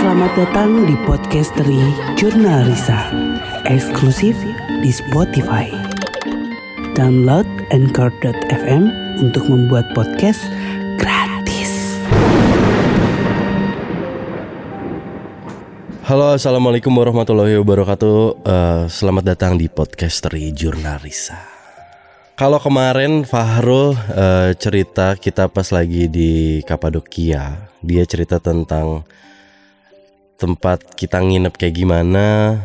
Selamat datang di Podcastery Jurnal Risa Eksklusif di Spotify Download Anchor.fm untuk membuat podcast gratis Halo, assalamualaikum warahmatullahi wabarakatuh. Eh, selamat datang di podcastery Jurnalisa. Kalau kemarin Fahrul eh, cerita kita pas lagi di Kapadokia, dia cerita tentang tempat kita nginep kayak gimana.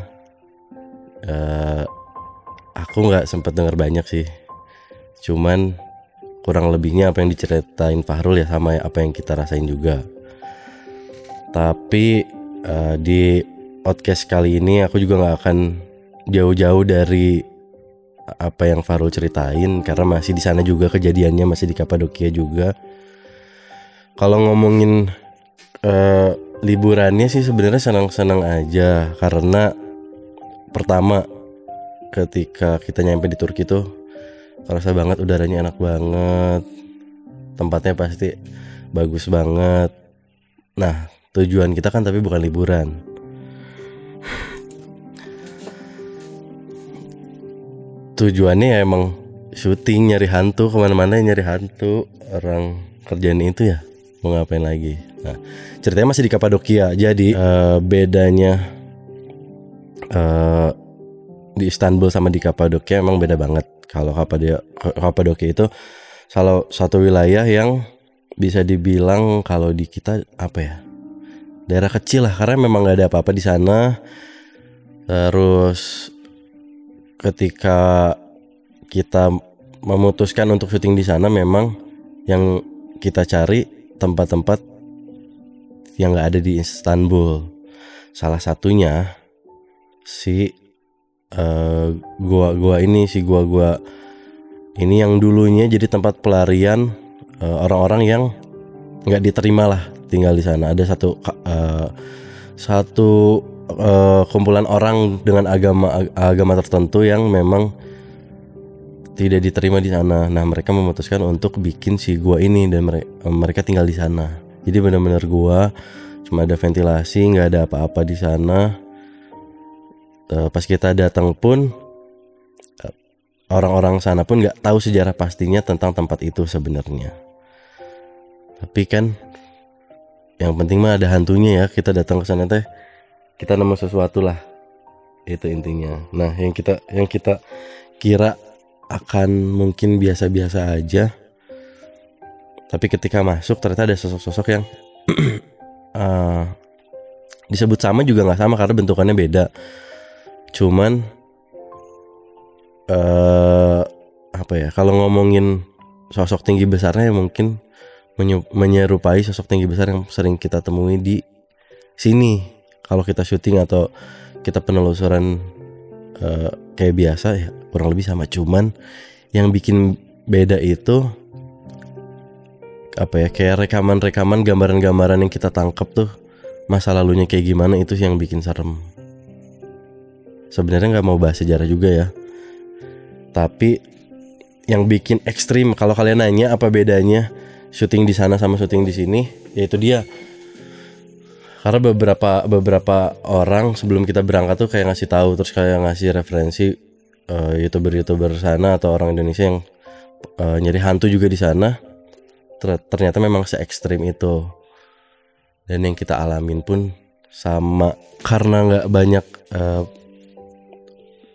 Eh, aku nggak sempat dengar banyak sih, cuman kurang lebihnya apa yang diceritain Fahrul ya sama apa yang kita rasain juga. Tapi eh, di podcast kali ini aku juga nggak akan jauh-jauh dari apa yang Farul ceritain karena masih di sana juga kejadiannya masih di Kapadokia juga. Kalau ngomongin eh, liburannya sih sebenarnya senang-senang aja karena pertama ketika kita nyampe di Turki tuh terasa banget udaranya enak banget tempatnya pasti bagus banget. Nah tujuan kita kan tapi bukan liburan. Tujuannya ya emang syuting nyari hantu ke mana-mana nyari hantu. Orang kerjaan itu ya mau ngapain lagi nah ceritanya masih di Kapadokia. Jadi eh, bedanya eh, di Istanbul sama di Kapadokia emang beda banget. Kalau Kapadokia itu salah satu wilayah yang bisa dibilang kalau di kita apa ya daerah kecil lah. Karena memang nggak ada apa-apa di sana. Terus ketika kita memutuskan untuk syuting di sana memang yang kita cari tempat-tempat yang nggak ada di Istanbul salah satunya si eh, gua-gua ini si gua-gua ini yang dulunya jadi tempat pelarian eh, orang-orang yang nggak diterima lah tinggal di sana ada satu eh, satu eh, kumpulan orang dengan agama ag- agama tertentu yang memang tidak diterima di sana. Nah, mereka memutuskan untuk bikin si gua ini dan mere- mereka tinggal di sana. Jadi benar-benar gua cuma ada ventilasi, nggak ada apa-apa di sana. Eh, pas kita datang pun eh, orang-orang sana pun nggak tahu sejarah pastinya tentang tempat itu sebenarnya. Tapi kan yang penting mah ada hantunya ya. Kita datang ke sana teh kita nemu sesuatu lah. Itu intinya. Nah, yang kita yang kita kira akan mungkin biasa-biasa aja. Tapi ketika masuk ternyata ada sosok-sosok yang eh, disebut sama juga nggak sama karena bentukannya beda. Cuman eh apa ya? Kalau ngomongin sosok tinggi besarnya ya mungkin menyerupai sosok tinggi besar yang sering kita temui di sini. Kalau kita syuting atau kita penelusuran eh, kayak biasa ya kurang lebih sama. Cuman yang bikin beda itu apa ya kayak rekaman-rekaman gambaran-gambaran yang kita tangkap tuh masa lalunya kayak gimana itu yang bikin serem. Sebenarnya nggak mau bahas sejarah juga ya. Tapi yang bikin ekstrim kalau kalian nanya apa bedanya syuting di sana sama syuting di sini, yaitu dia. Karena beberapa beberapa orang sebelum kita berangkat tuh kayak ngasih tahu terus kayak ngasih referensi eh, youtuber-youtuber sana atau orang Indonesia yang eh, nyari hantu juga di sana. Ter- Ternyata memang se ekstrim itu. Dan yang kita alamin pun sama karena nggak banyak eh,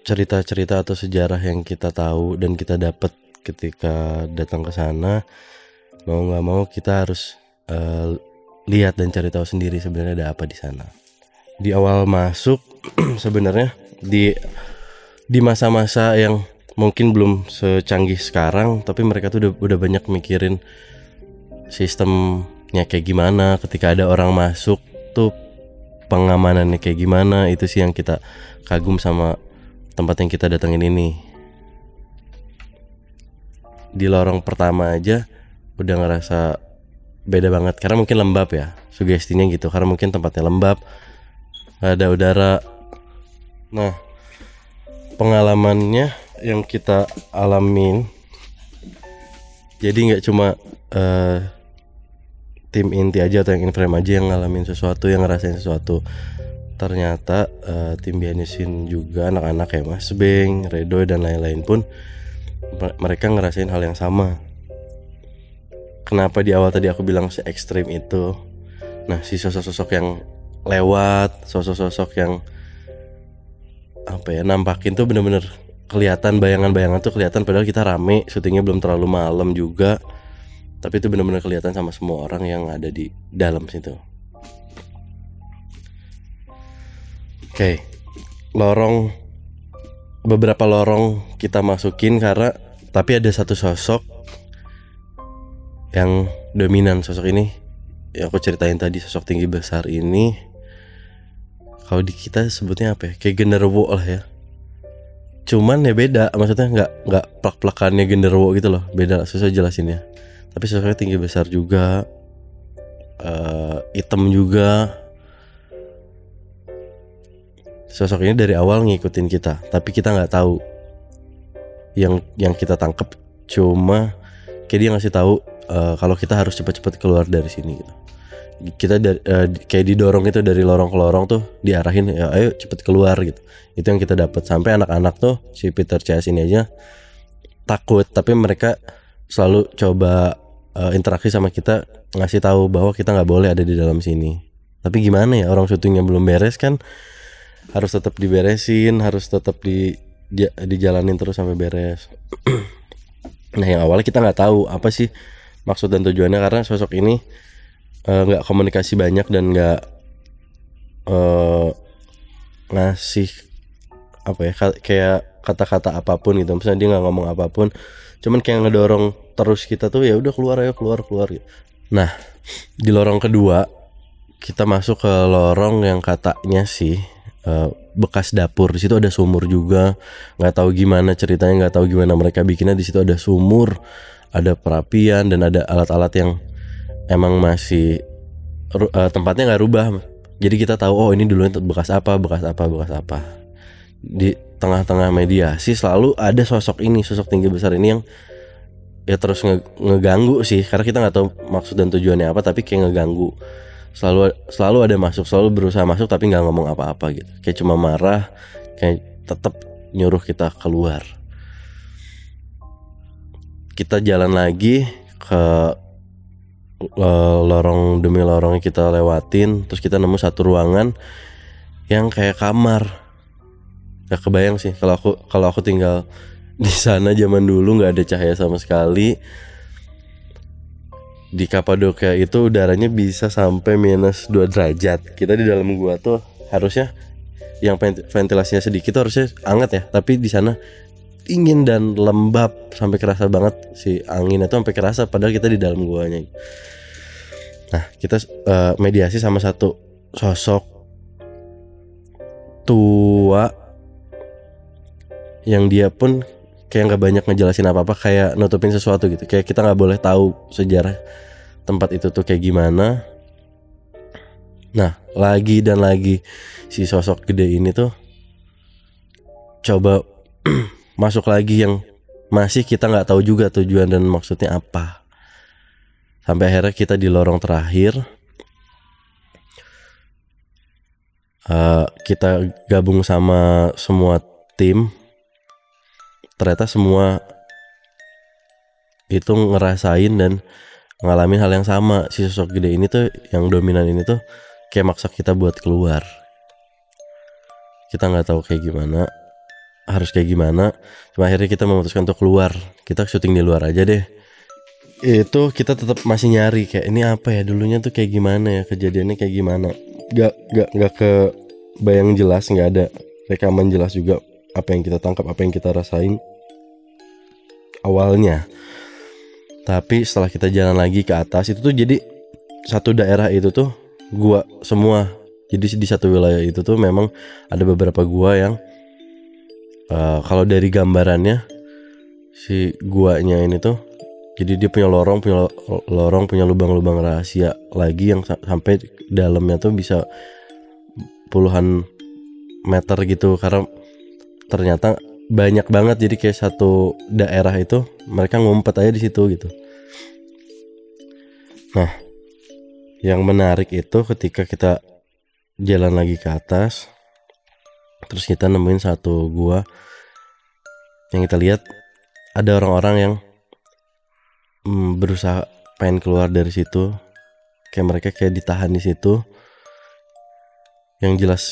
cerita-cerita atau sejarah yang kita tahu dan kita dapat ketika datang ke sana mau nggak mau kita harus eh, lihat dan cari tahu sendiri sebenarnya ada apa di sana di awal masuk sebenarnya di di masa-masa yang mungkin belum secanggih sekarang tapi mereka tuh udah, udah banyak mikirin sistemnya kayak gimana ketika ada orang masuk tuh pengamanannya kayak gimana itu sih yang kita kagum sama tempat yang kita datengin ini. Di lorong pertama aja udah ngerasa beda banget karena mungkin lembab ya sugestinya gitu karena mungkin tempatnya lembab ada udara. Nah pengalamannya yang kita alamin jadi nggak cuma eh, tim inti aja atau yang in frame aja yang ngalamin sesuatu yang ngerasain sesuatu ternyata uh, tim scene juga anak-anak kayak Mas Beng, Redo dan lain-lain pun mereka ngerasain hal yang sama. Kenapa di awal tadi aku bilang se ekstrim itu? Nah, si sosok-sosok yang lewat, sosok-sosok yang apa ya nampakin tuh bener-bener kelihatan bayangan-bayangan tuh kelihatan padahal kita rame, syutingnya belum terlalu malam juga. Tapi itu bener-bener kelihatan sama semua orang yang ada di dalam situ. Oke, okay. lorong beberapa lorong kita masukin karena tapi ada satu sosok yang dominan sosok ini. Ya aku ceritain tadi sosok tinggi besar ini. Kalau di kita sebutnya apa ya? Kayak genderuwo lah ya. Cuman ya beda maksudnya nggak nggak plak plakannya genderuwo gitu loh. Beda susah jelasinnya tapi sosoknya tinggi besar juga. Uh, hitam juga. Sosok ini dari awal ngikutin kita tapi kita nggak tahu yang yang kita tangkap cuma kayak dia ngasih tahu uh, kalau kita harus cepat-cepat keluar dari sini gitu. Kita dari, uh, kayak didorong itu dari lorong ke lorong tuh diarahin ya ayo cepet keluar gitu. Itu yang kita dapat. Sampai anak-anak tuh si Peter CS ini aja takut tapi mereka selalu coba uh, interaksi sama kita ngasih tahu bahwa kita nggak boleh ada di dalam sini. Tapi gimana ya orang syutingnya belum beres kan harus tetap diberesin harus tetap di dijalanin terus sampai beres. Nah yang awalnya kita nggak tahu apa sih maksud dan tujuannya karena sosok ini eh, nggak uh, komunikasi banyak dan nggak uh, ngasih apa ya kayak kata-kata apa pun gitu. Misalnya dia nggak ngomong apa pun cuman kayak ngedorong terus kita tuh ya udah keluar ayo keluar keluar gitu. nah di lorong kedua kita masuk ke lorong yang katanya sih uh, bekas dapur. Di situ ada sumur juga. Nggak tahu gimana ceritanya nggak tahu gimana mereka bikinnya. Di situ ada sumur ada perapian dan ada alat-alat yang emang masih uh, tempatnya nggak rubah. Jadi kita tahu oh ini dulu bekas apa bekas apa bekas apa. Di tengah-tengah mediasi selalu ada sosok ini sosok tinggi besar ini yang ya terus nge ngeganggu sih. Karena kita nggak tahu maksud dan tujuannya apa tapi kayak ngeganggu. Selalu selalu ada masuk selalu berusaha masuk tapi nggak ngomong apa-apa gitu. Kayak cuma marah kayak tetap nyuruh kita keluar. Kita jalan lagi ke lorong demi lorong kita lewatin terus kita nemu satu ruangan yang kayak kamar gak kebayang sih kalau aku kalau aku tinggal di sana zaman dulu nggak ada cahaya sama sekali di Kapadokia itu udaranya bisa sampai minus 2 derajat. Kita di dalam gua tuh harusnya yang ventilasinya sedikit tuh harusnya hangat ya, tapi di sana dingin dan lembab sampai kerasa banget si anginnya tuh sampai kerasa padahal kita di dalam guanya. Nah, kita uh, mediasi sama satu sosok tua yang dia pun kayak nggak banyak ngejelasin apa apa kayak nutupin sesuatu gitu. Kayak kita nggak boleh tahu sejarah tempat itu tuh kayak gimana. Nah lagi dan lagi si sosok gede ini tuh coba masuk lagi yang masih kita nggak tahu juga tujuan dan maksudnya apa. Sampai akhirnya kita di lorong terakhir. Uh, kita gabung sama semua tim ternyata semua itu ngerasain dan ngalamin hal yang sama. Si sosok gede ini tuh yang dominan ini tuh kayak maksa kita buat keluar. Kita nggak tahu kayak gimana harus kayak gimana. Cuma akhirnya kita memutuskan untuk keluar. Kita syuting di luar aja deh. Itu kita tetap masih nyari kayak ini apa ya? Dulunya tuh kayak gimana ya? Kejadiannya kayak gimana? Gak gak gak ke bayang jelas nggak ada rekaman jelas juga apa yang kita tangkap apa yang kita rasain awalnya. Tapi setelah kita jalan lagi ke atas itu tuh jadi satu daerah itu tuh gua semua. Jadi di satu wilayah itu tuh memang ada beberapa gua yang uh, kalau dari gambarannya si guanya ini tuh jadi dia punya lorong punya lorong punya lubang-lubang rahasia lagi yang sampai dalamnya tuh bisa puluhan meter gitu. Karena ternyata banyak banget jadi kayak satu daerah itu mereka ngumpet aja di situ gitu. Nah yang menarik itu ketika kita jalan lagi ke atas terus kita nemuin satu gua yang kita lihat ada orang-orang yang mm, berusaha pengen keluar dari situ. Kayak mereka kayak ditahan di situ. Yang jelas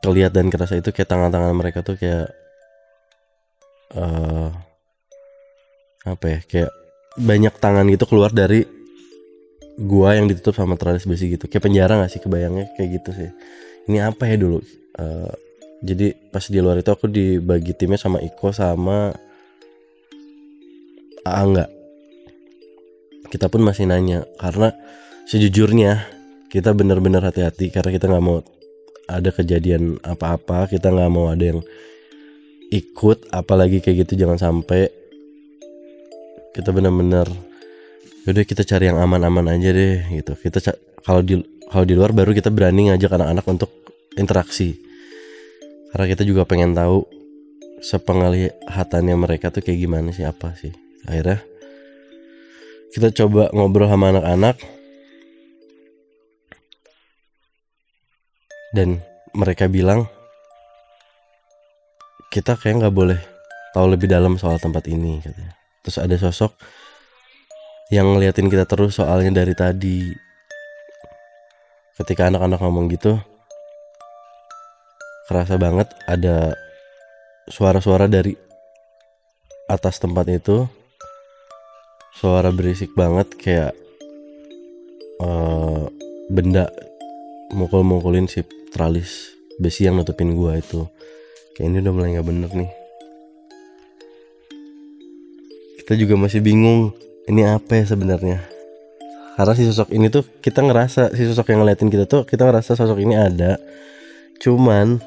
kelihat dan kerasa itu kayak tangan-tangan mereka tuh kayak uh, apa ya kayak banyak tangan gitu keluar dari gua yang ditutup sama teralis besi gitu. Kayak penjara gak sih kebayangnya kayak gitu sih. Ini apa ya dulu? Uh, jadi pas di luar itu aku dibagi timnya sama Iko sama Angga. Kita pun masih nanya karena sejujurnya kita benar-benar hati-hati karena kita nggak mau ada kejadian apa-apa kita nggak mau ada yang ikut apalagi kayak gitu jangan sampai kita benar-benar yaudah kita cari yang aman-aman aja deh gitu. Kita kalau di kalau di luar baru kita berani ngajak anak-anak untuk interaksi. Karena kita juga pengen tahu sepengalihatannya mereka tuh kayak gimana sih apa sih. Akhirnya kita coba ngobrol sama anak-anak. Dan mereka bilang kita kayak nggak boleh tahu lebih dalam soal tempat ini katanya terus ada sosok yang ngeliatin kita terus soalnya dari tadi. Ketika anak-anak ngomong gitu kerasa banget ada suara-suara dari atas tempat itu. Suara berisik banget kayak uh, benda mukul-mukulin si tralis besi yang nutupin gua itu kayak ini udah mulai nggak bener nih. Kita juga masih bingung ini apa ya sebenarnya? Karena si sosok ini tuh kita ngerasa si sosok yang ngeliatin kita tuh kita ngerasa sosok ini ada. Cuman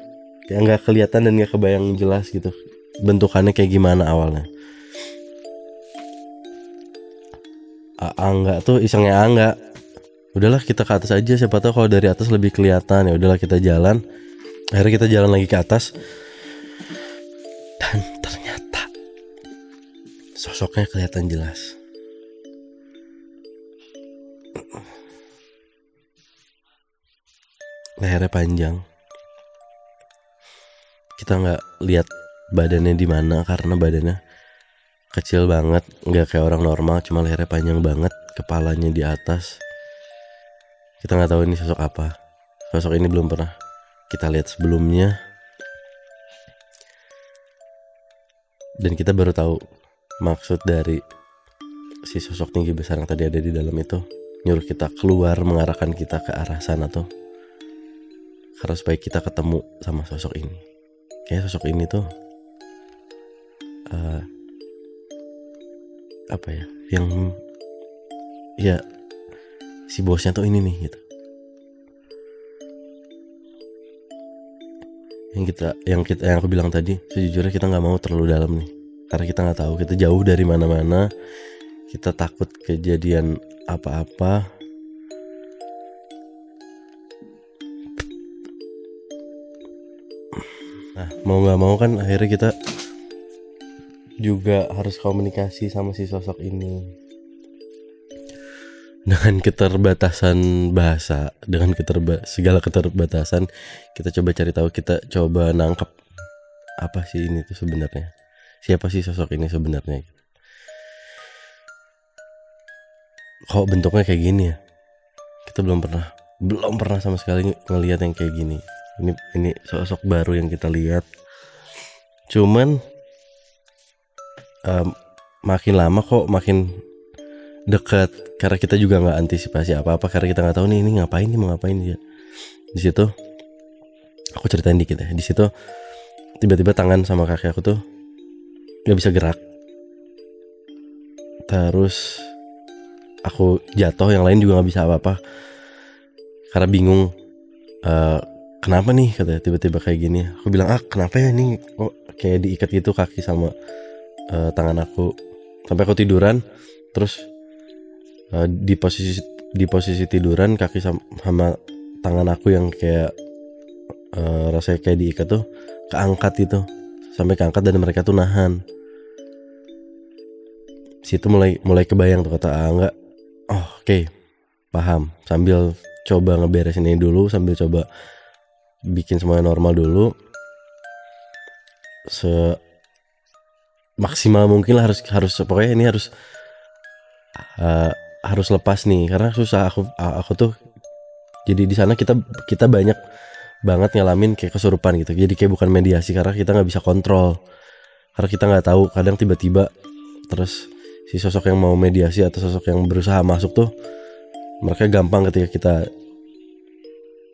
kayak nggak kelihatan dan nggak kebayang jelas gitu bentukannya kayak gimana awalnya. Angga tuh isengnya Angga. Udahlah kita ke atas aja. Siapa tahu kalau dari atas lebih kelihatan. Ya udahlah kita jalan. Akhirnya kita jalan lagi ke atas dan ternyata sosoknya kelihatan jelas lehernya panjang kita nggak lihat badannya di mana karena badannya kecil banget nggak kayak orang normal cuma lehernya panjang banget kepalanya di atas kita nggak tahu ini sosok apa. Sosok ini belum pernah kita lihat sebelumnya. Dan kita baru tahu maksud dari si sosok tinggi besar yang tadi ada di dalam itu. Nyuruh kita keluar mengarahkan kita ke arah sana tuh. Karena supaya kita ketemu sama sosok ini. Kayak sosok ini tuh uh, apa ya? Yang ya si bosnya tuh ini nih gitu yang kita yang kita yang aku bilang tadi sejujurnya kita nggak mau terlalu dalam nih. Karena kita nggak tahu kita jauh dari mana-mana. Kita takut kejadian apa-apa. Nah mau nggak mau kan akhirnya kita juga harus komunikasi sama si sosok ini dengan keterbatasan bahasa, dengan keterba segala keterbatasan, kita coba cari tahu, kita coba nangkep apa sih ini tuh sebenarnya. Siapa sih sosok ini sebenarnya? Kok bentuknya kayak gini ya? Kita belum pernah, belum pernah sama sekali ngelihat yang kayak gini. Ini ini sosok baru yang kita lihat. Cuman um, makin lama kok makin dekat. Karena kita juga nggak antisipasi apa-apa. Karena kita nggak tahu nih ini ngapain nih mau ngapain dia. Di situ aku ceritain dikit ya. Di situ tiba-tiba tangan sama kaki aku tuh nggak bisa gerak. Terus aku jatuh yang lain juga nggak bisa apa-apa. Karena bingung uh, kenapa nih kata tiba-tiba kayak gini. Aku bilang ah kenapa ya ini kok kayak diikat gitu kaki sama uh, tangan aku? Sampai aku tiduran terus uh, di posisi di posisi tiduran kaki sama, sama tangan aku yang kayak uh, rasanya kayak diikat tuh keangkat itu sampai keangkat dan mereka tuh nahan. Situ mulai mulai kebayang tuh kata enggak. Oh oke. Okay. paham. Sambil coba ngeberesin ini dulu sambil coba bikin semuanya normal dulu. Se maksimal mungkin lah harus harus pokoknya ini harus uh, harus lepas nih karena susah. Aku aku tuh jadi di sana kita kita banyak banget ngalamin kayak kesurupan gitu. Jadi kayak bukan mediasi karena kita nggak bisa kontrol. Karena kita nggak tahu kadang tiba-tiba terus si sosok yang mau mediasi atau sosok yang berusaha masuk tuh mereka gampang ketika kita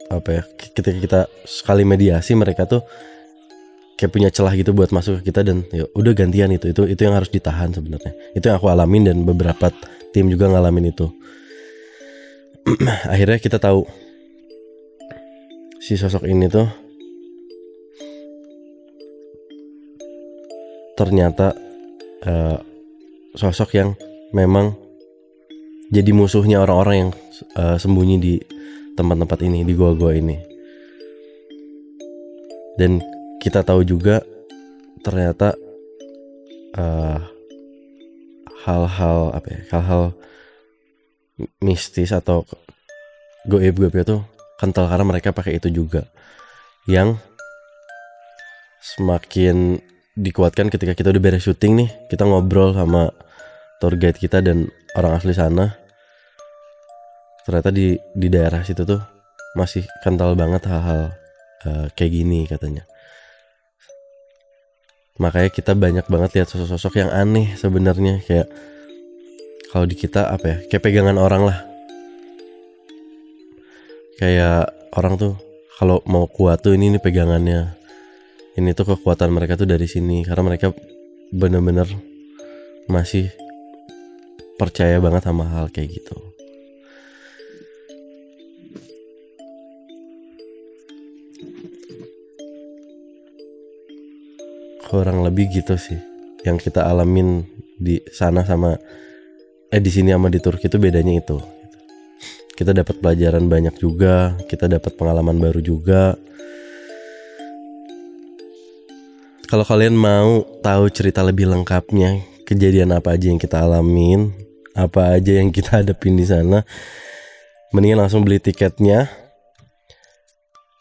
apa ya ketika kita sekali mediasi mereka tuh kayak punya celah gitu buat masuk ke kita dan ya udah gantian itu. Itu itu yang harus ditahan sebenarnya. Itu yang aku alamin dan beberapa tim juga ngalamin itu. Akhirnya kita tahu si sosok ini tuh ternyata uh, sosok yang memang jadi musuhnya orang-orang yang uh, sembunyi di tempat-tempat ini di gua-gua ini. Dan kita tahu juga ternyata uh, hal-hal apa ya hal-hal mistis atau goib-goib itu kental karena mereka pakai itu juga. Yang semakin dikuatkan ketika kita udah beres syuting nih kita ngobrol sama tour guide kita dan orang asli sana ternyata di di daerah situ tuh masih kental banget hal-hal uh, kayak gini katanya makanya kita banyak banget lihat sosok-sosok yang aneh sebenarnya. Kayak kalau di kita apa ya kayak pegangan orang lah. Kayak orang tuh kalau mau kuat tuh ini nih pegangannya. Ini tuh kekuatan mereka tuh dari sini. Karena mereka bener-bener masih percaya banget sama hal kayak gitu kurang lebih gitu sih. Yang kita alamin di sana sama eh di sini sama di Turki itu bedanya itu. Kita dapat pelajaran banyak juga kita dapat pengalaman baru juga. Kalau kalian mau tahu cerita lebih lengkapnya kejadian apa aja yang kita alamin apa aja yang kita hadapin di sana mendingan langsung beli tiketnya.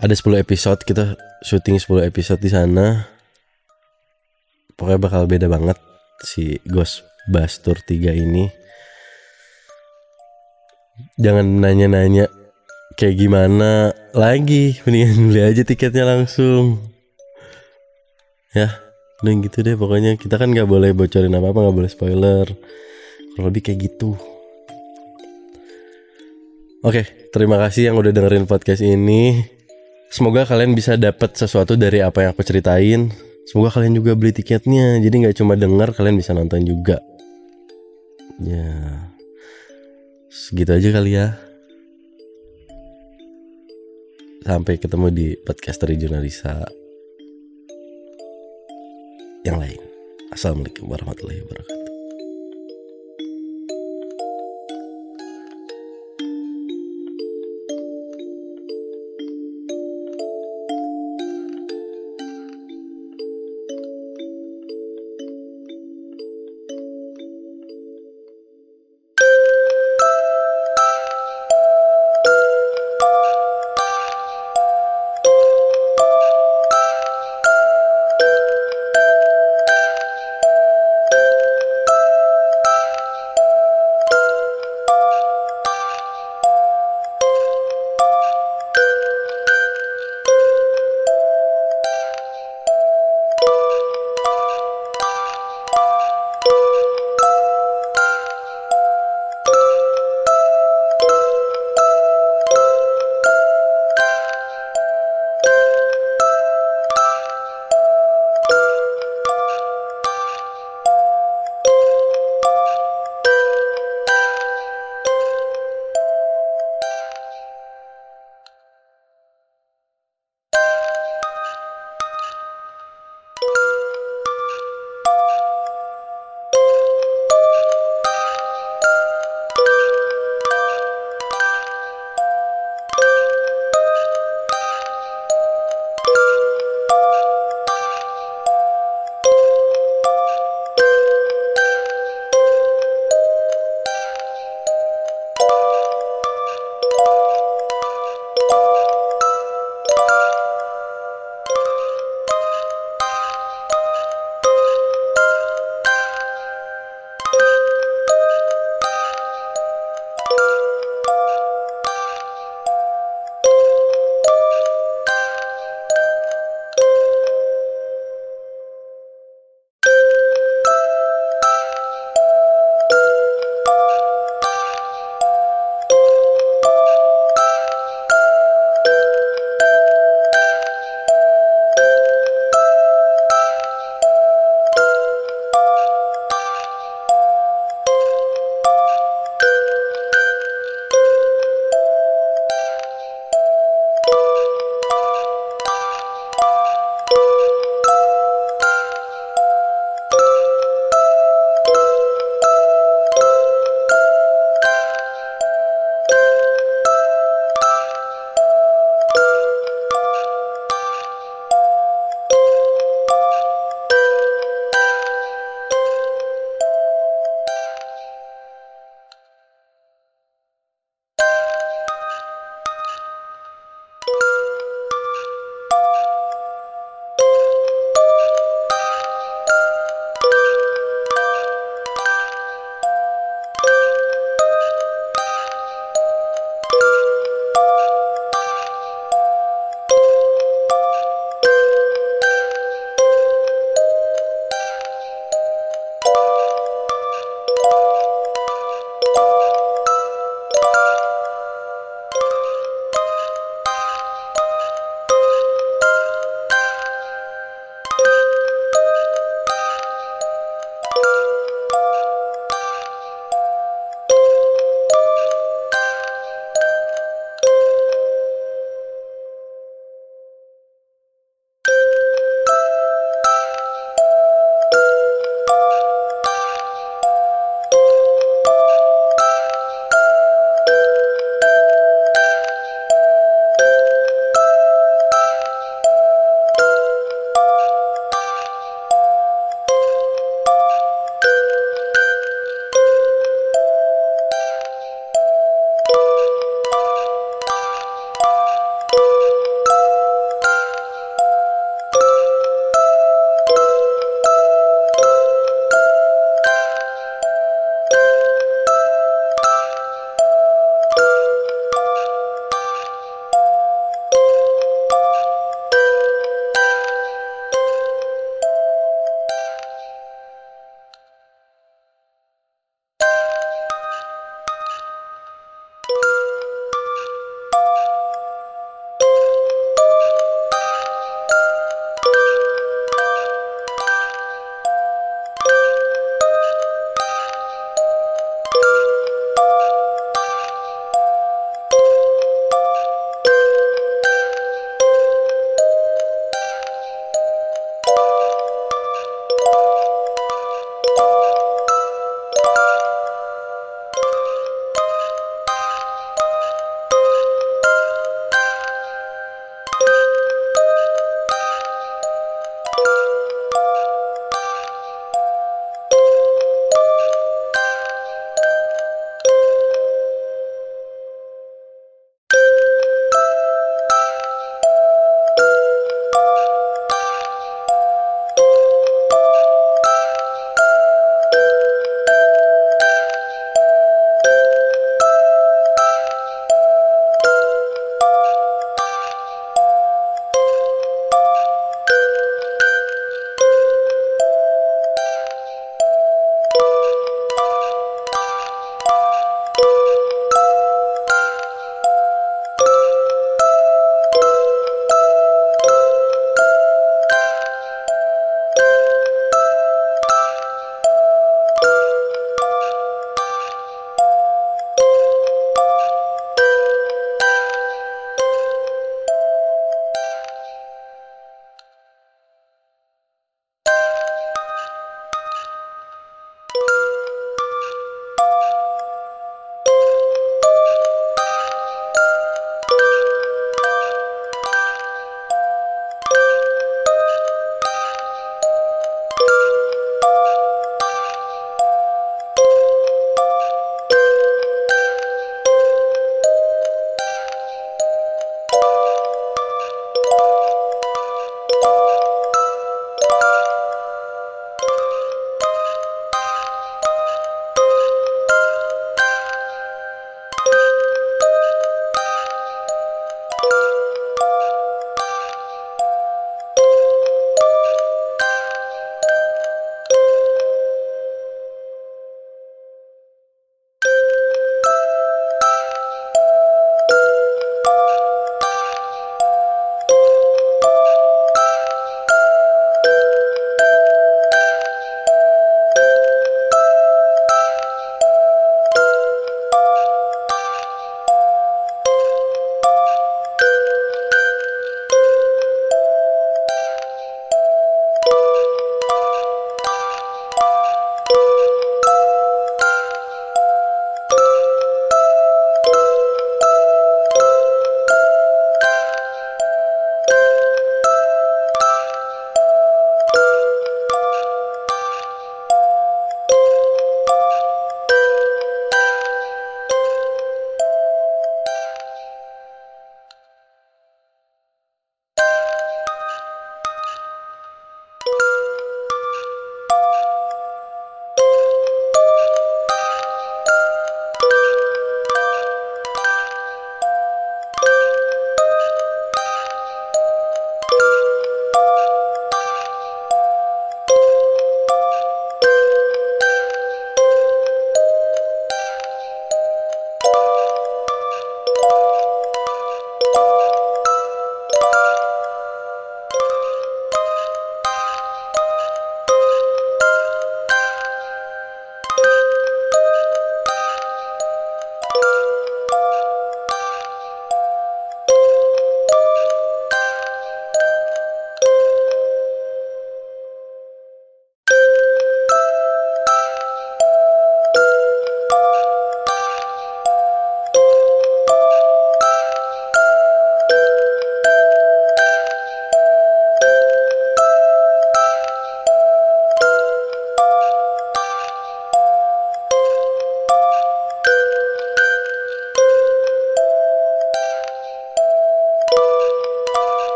Ada 10 episode kita syuting 10 episode di sana pokoknya bakal beda banget si Ghost Bus Tour 3 ini. Jangan nanya-nanya kayak gimana lagi. Mendingan beli aja tiketnya langsung. Ya udah gitu deh pokoknya. Kita kan nggak boleh bocorin apa apa nggak boleh spoiler. Kurang lebih kayak gitu. Oke terima kasih yang udah dengerin podcast ini. Semoga kalian bisa dapat sesuatu dari apa yang aku ceritain semoga kalian juga beli tiketnya jadi nggak cuma denger kalian bisa nonton juga ya Segitu aja kali ya. Sampai ketemu di podcast dari Jurnalisa yang lain. Assalamualaikum warahmatullahi wabarakatuh.